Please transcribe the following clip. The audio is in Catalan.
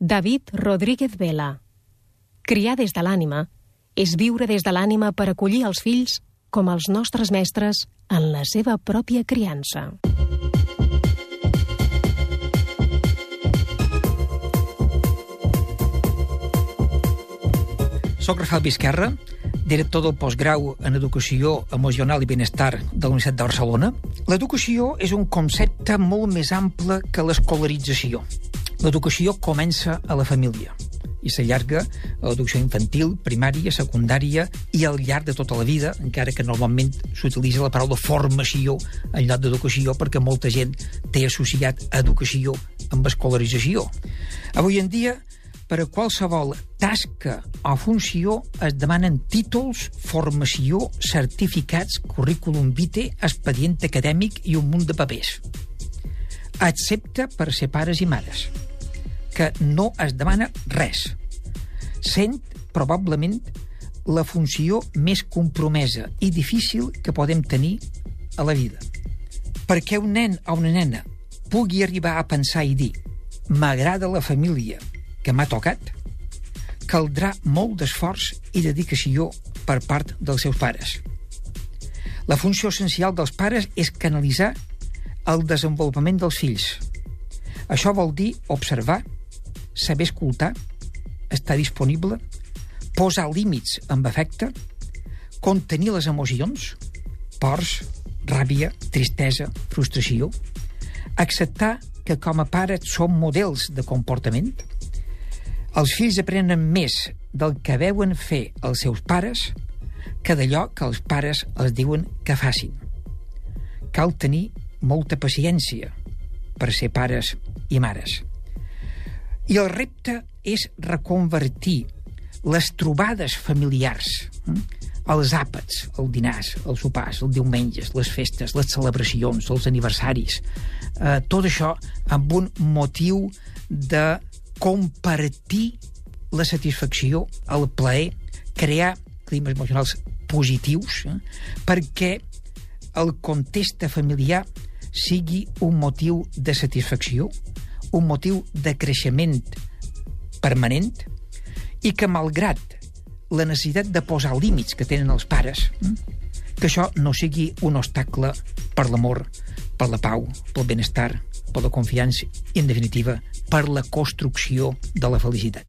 David Rodríguez Vela. Criar des de l'ànima és viure des de l'ànima per acollir els fills com els nostres mestres en la seva pròpia criança. Soc Rafael Vizquerra, director del postgrau en Educació Emocional i Benestar de la Universitat de Barcelona. L'educació és un concepte molt més ample que l'escolarització. L'educació comença a la família i s'allarga a l'educació infantil, primària, secundària i al llarg de tota la vida, encara que normalment s'utilitza la paraula formació en lloc d'educació perquè molta gent té associat educació amb escolarització. Avui en dia, per a qualsevol tasca o funció es demanen títols, formació, certificats, currículum vitae, expedient acadèmic i un munt de papers. Excepte per ser pares i mares que no es demana res, sent probablement la funció més compromesa i difícil que podem tenir a la vida. Perquè un nen o una nena pugui arribar a pensar i dir m'agrada la família que m'ha tocat, caldrà molt d'esforç i dedicació per part dels seus pares. La funció essencial dels pares és canalitzar el desenvolupament dels fills. Això vol dir observar, saber escoltar, estar disponible, posar límits amb afecte, contenir les emocions, pors, ràbia, tristesa, frustració, acceptar que com a pares som models de comportament, els fills aprenen més del que veuen fer els seus pares que d'allò que els pares els diuen que facin. Cal tenir molta paciència per ser pares i mares. I el repte és reconvertir les trobades familiars, hm? els àpats, els dinars, els sopars, els diumenges, les festes, les celebracions, els aniversaris, eh, tot això amb un motiu de compartir la satisfacció, el plaer, crear climes emocionals positius, eh, perquè el context familiar sigui un motiu de satisfacció, un motiu de creixement permanent i que, malgrat la necessitat de posar límits que tenen els pares, que això no sigui un obstacle per l'amor, per la pau, pel benestar, per la confiança i, en definitiva, per la construcció de la felicitat.